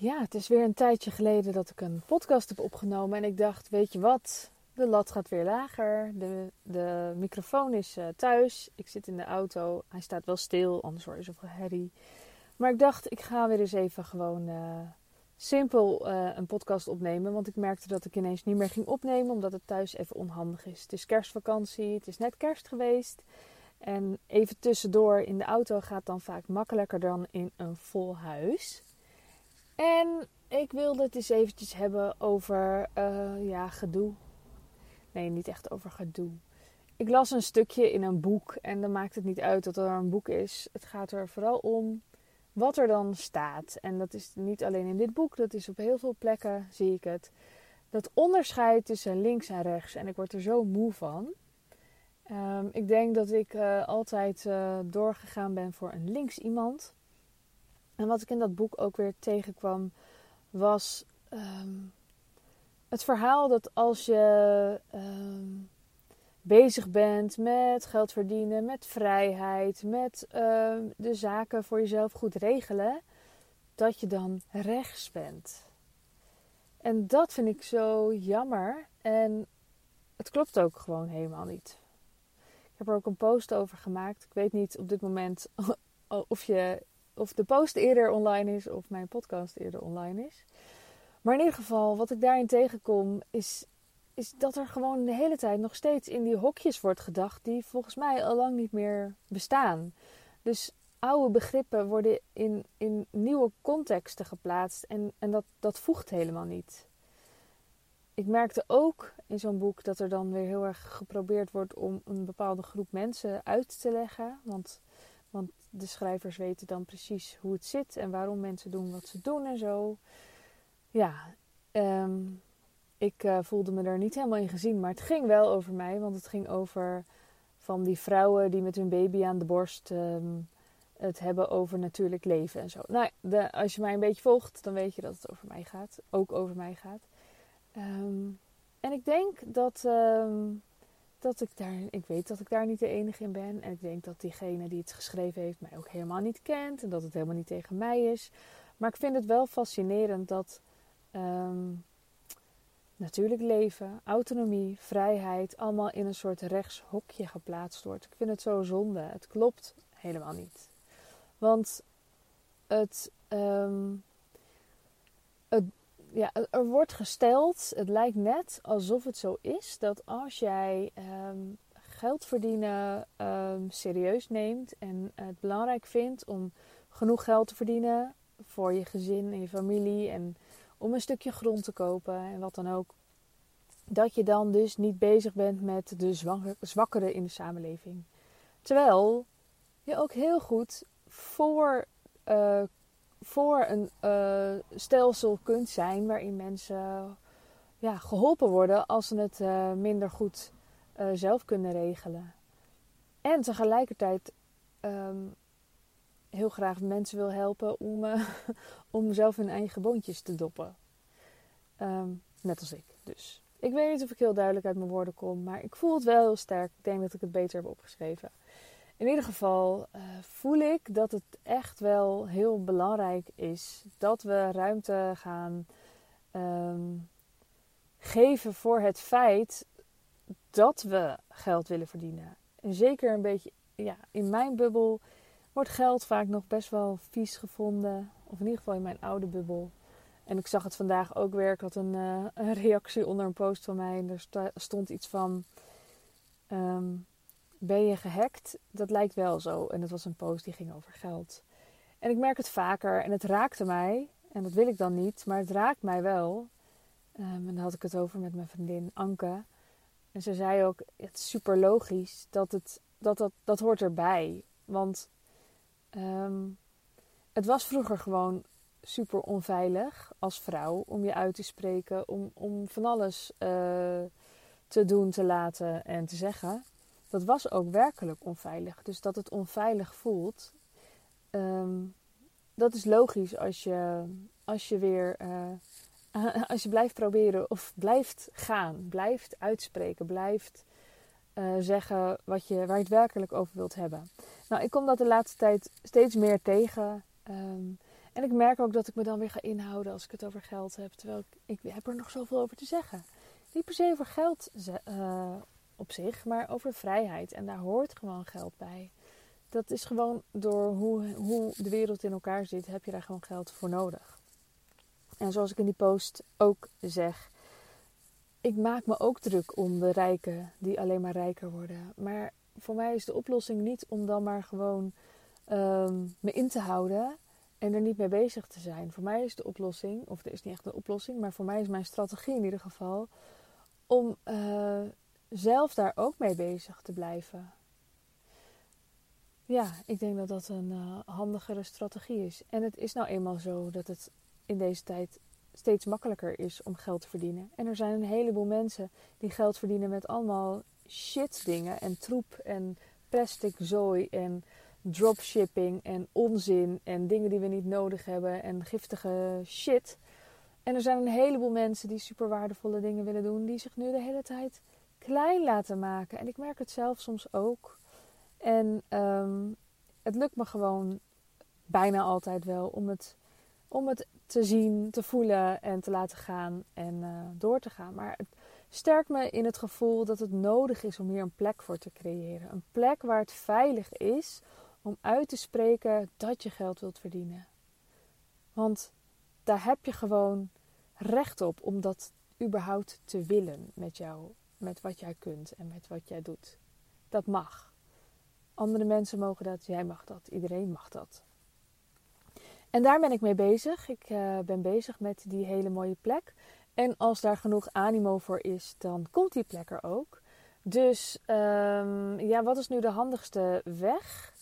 Ja, het is weer een tijdje geleden dat ik een podcast heb opgenomen. En ik dacht, weet je wat? De lat gaat weer lager. De, de microfoon is uh, thuis. Ik zit in de auto. Hij staat wel stil, anders hoor je zoveel herrie. Maar ik dacht, ik ga weer eens even gewoon uh, simpel uh, een podcast opnemen. Want ik merkte dat ik ineens niet meer ging opnemen, omdat het thuis even onhandig is. Het is kerstvakantie, het is net kerst geweest. En even tussendoor in de auto gaat dan vaak makkelijker dan in een vol huis. En ik wilde het eens eventjes hebben over uh, ja, gedoe. Nee, niet echt over gedoe. Ik las een stukje in een boek en dan maakt het niet uit dat er een boek is. Het gaat er vooral om wat er dan staat. En dat is niet alleen in dit boek, dat is op heel veel plekken zie ik het. Dat onderscheid tussen links en rechts. En ik word er zo moe van. Um, ik denk dat ik uh, altijd uh, doorgegaan ben voor een links iemand. En wat ik in dat boek ook weer tegenkwam, was um, het verhaal dat als je um, bezig bent met geld verdienen, met vrijheid, met uh, de zaken voor jezelf goed regelen, dat je dan rechts bent. En dat vind ik zo jammer. En het klopt ook gewoon helemaal niet. Ik heb er ook een post over gemaakt. Ik weet niet op dit moment of je of de post eerder online is of mijn podcast eerder online is. Maar in ieder geval, wat ik daarin tegenkom, is, is dat er gewoon de hele tijd nog steeds in die hokjes wordt gedacht die volgens mij al lang niet meer bestaan. Dus oude begrippen worden in, in nieuwe contexten geplaatst en, en dat, dat voegt helemaal niet. Ik merkte ook in zo'n boek dat er dan weer heel erg geprobeerd wordt om een bepaalde groep mensen uit te leggen. Want want de schrijvers weten dan precies hoe het zit en waarom mensen doen wat ze doen en zo. Ja, um, ik uh, voelde me er niet helemaal in gezien, maar het ging wel over mij. Want het ging over van die vrouwen die met hun baby aan de borst um, het hebben over natuurlijk leven en zo. Nou, de, als je mij een beetje volgt, dan weet je dat het over mij gaat. Ook over mij gaat. Um, en ik denk dat dat ik daar, ik weet dat ik daar niet de enige in ben. En ik denk dat diegene die het geschreven heeft mij ook helemaal niet kent. En dat het helemaal niet tegen mij is. Maar ik vind het wel fascinerend dat um, natuurlijk leven, autonomie, vrijheid allemaal in een soort rechtshokje geplaatst wordt. Ik vind het zo zonde. Het klopt helemaal niet. Want het, um, het ja, er wordt gesteld, het lijkt net alsof het zo is dat als jij um, geld verdienen um, serieus neemt en het belangrijk vindt om genoeg geld te verdienen voor je gezin en je familie en om een stukje grond te kopen en wat dan ook, dat je dan dus niet bezig bent met de zwakkeren in de samenleving. Terwijl je ook heel goed voor uh, voor een uh, stelsel kunt zijn waarin mensen ja, geholpen worden als ze het uh, minder goed uh, zelf kunnen regelen. En tegelijkertijd um, heel graag mensen wil helpen om, om zelf hun eigen boontjes te doppen. Um, net als ik dus. Ik weet niet of ik heel duidelijk uit mijn woorden kom, maar ik voel het wel heel sterk. Ik denk dat ik het beter heb opgeschreven in ieder geval uh, voel ik dat het echt wel heel belangrijk is dat we ruimte gaan um, geven voor het feit dat we geld willen verdienen. En zeker een beetje, ja, in mijn bubbel wordt geld vaak nog best wel vies gevonden. Of in ieder geval in mijn oude bubbel. En ik zag het vandaag ook weer. Ik had een, een reactie onder een post van mij. En er stond iets van. Um, ben je gehackt? Dat lijkt wel zo. En dat was een post die ging over geld. En ik merk het vaker en het raakte mij. En dat wil ik dan niet, maar het raakt mij wel. Um, en daar had ik het over met mijn vriendin Anke. En ze zei ook: Het is super logisch dat het, dat, dat, dat hoort erbij. Want um, het was vroeger gewoon super onveilig als vrouw om je uit te spreken, om, om van alles uh, te doen, te laten en te zeggen dat was ook werkelijk onveilig. Dus dat het onveilig voelt, um, dat is logisch als je, als je weer, uh, als je blijft proberen of blijft gaan, blijft uitspreken, blijft uh, zeggen wat je, waar je het werkelijk over wilt hebben. Nou, ik kom dat de laatste tijd steeds meer tegen. Um, En ik merk ook dat ik me dan weer ga inhouden als ik het over geld heb. Terwijl ik, ik heb er nog zoveel over te zeggen. Niet per se over geld uh, op zich, maar over vrijheid. En daar hoort gewoon geld bij. Dat is gewoon door hoe, hoe de wereld in elkaar zit, heb je daar gewoon geld voor nodig. En zoals ik in die post ook zeg, ik maak me ook druk om de rijken die alleen maar rijker worden. Maar voor mij is de oplossing niet om dan maar gewoon um, me in te houden en er niet mee bezig te zijn. Voor mij is de oplossing, of er is niet echt een oplossing, maar voor mij is mijn strategie in ieder geval om uh, zelf daar ook mee bezig te blijven. Ja, ik denk dat dat een uh, handigere strategie is. En het is nou eenmaal zo dat het in deze tijd steeds makkelijker is om geld te verdienen. En er zijn een heleboel mensen die geld verdienen met allemaal shit dingen en troep en plastic zooi en dropshipping en onzin en dingen die we niet nodig hebben en giftige shit. En er zijn een heleboel mensen die super waardevolle dingen willen doen, die zich nu de hele tijd klein laten maken. En ik merk het zelf soms ook. En ehm, het lukt me gewoon bijna altijd wel om het, om het te zien, te voelen en te laten gaan en uh, door te gaan. Maar het sterkt me in het gevoel dat het nodig is om hier een plek voor te creëren. Een plek waar het veilig is om uit te spreken dat je geld wilt verdienen. Want daar heb je gewoon recht op om dat überhaupt te willen met jou, met wat jij kunt en met wat jij doet. Dat mag. Andere mensen mogen dat, jij mag dat, iedereen mag dat. En daar ben ik mee bezig. Ik uh, ben bezig met die hele mooie plek. En als daar genoeg animo voor is, dan komt die plek er ook. Dus um, ja, wat is nu de handigste weg?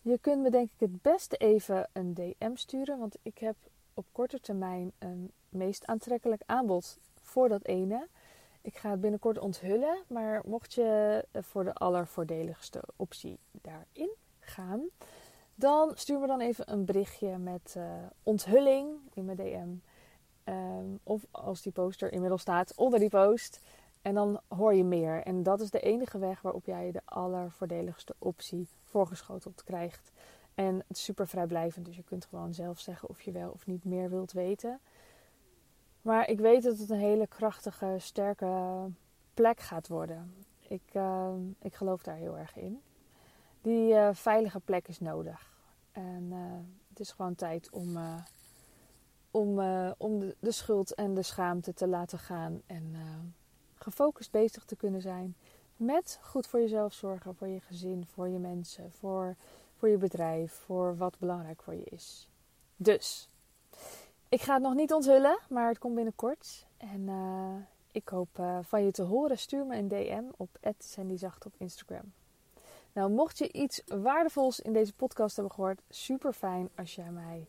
Je kunt me denk ik het beste even een DM sturen, want ik heb op korte termijn een meest aantrekkelijk aanbod voor dat ene. Ik ga het binnenkort onthullen, maar mocht je voor de allervoordeligste optie daarin gaan, dan stuur me dan even een berichtje met uh, onthulling in mijn DM. Um, of als die poster inmiddels staat onder die post. En dan hoor je meer. En dat is de enige weg waarop jij de allervoordeligste optie voorgeschoteld krijgt. En het is super vrijblijvend, dus je kunt gewoon zelf zeggen of je wel of niet meer wilt weten. Maar ik weet dat het een hele krachtige, sterke plek gaat worden. Ik, uh, ik geloof daar heel erg in. Die uh, veilige plek is nodig. En uh, het is gewoon tijd om, uh, om, om de, de, schuld en de schaamte te laten gaan. En gefocust bezig te kunnen zijn met goed voor jezelf zorgen, voor je gezin, voor je mensen, voor, voor je bedrijf, voor wat belangrijk voor je is. Dus, ik ga het nog niet onthullen, maar het komt binnenkort. En uh, ik hoop uh, van je te horen. Stuur me een DM op @sandyzacht op Instagram. Nou, mocht je iets waardevols in deze podcast hebben gehoord, super fijn als jij mij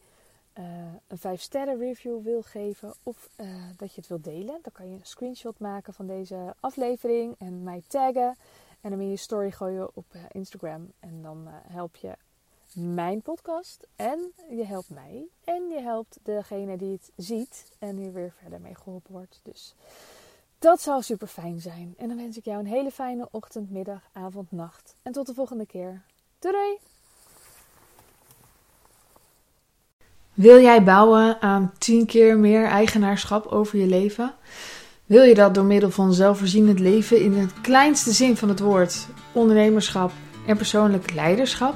uh, een 5 sterren review wil geven of dat je het wilt delen. Dan kan je een screenshot maken van deze aflevering en mij taggen. En dan in je story gooien op Instagram. En dan help je mijn podcast en je helpt mij. En je helpt degene die het ziet en hier weer verder mee geholpen wordt. Dus dat zou super fijn zijn. En dan wens ik jou een hele fijne ochtend, middag, avond, nacht. En tot de volgende keer. Doei! Wil jij bouwen aan 10 keer meer eigenaarschap over je leven? Wil je dat door middel van zelfvoorzienend leven in het kleinste zin van het woord, ondernemerschap en persoonlijk leiderschap?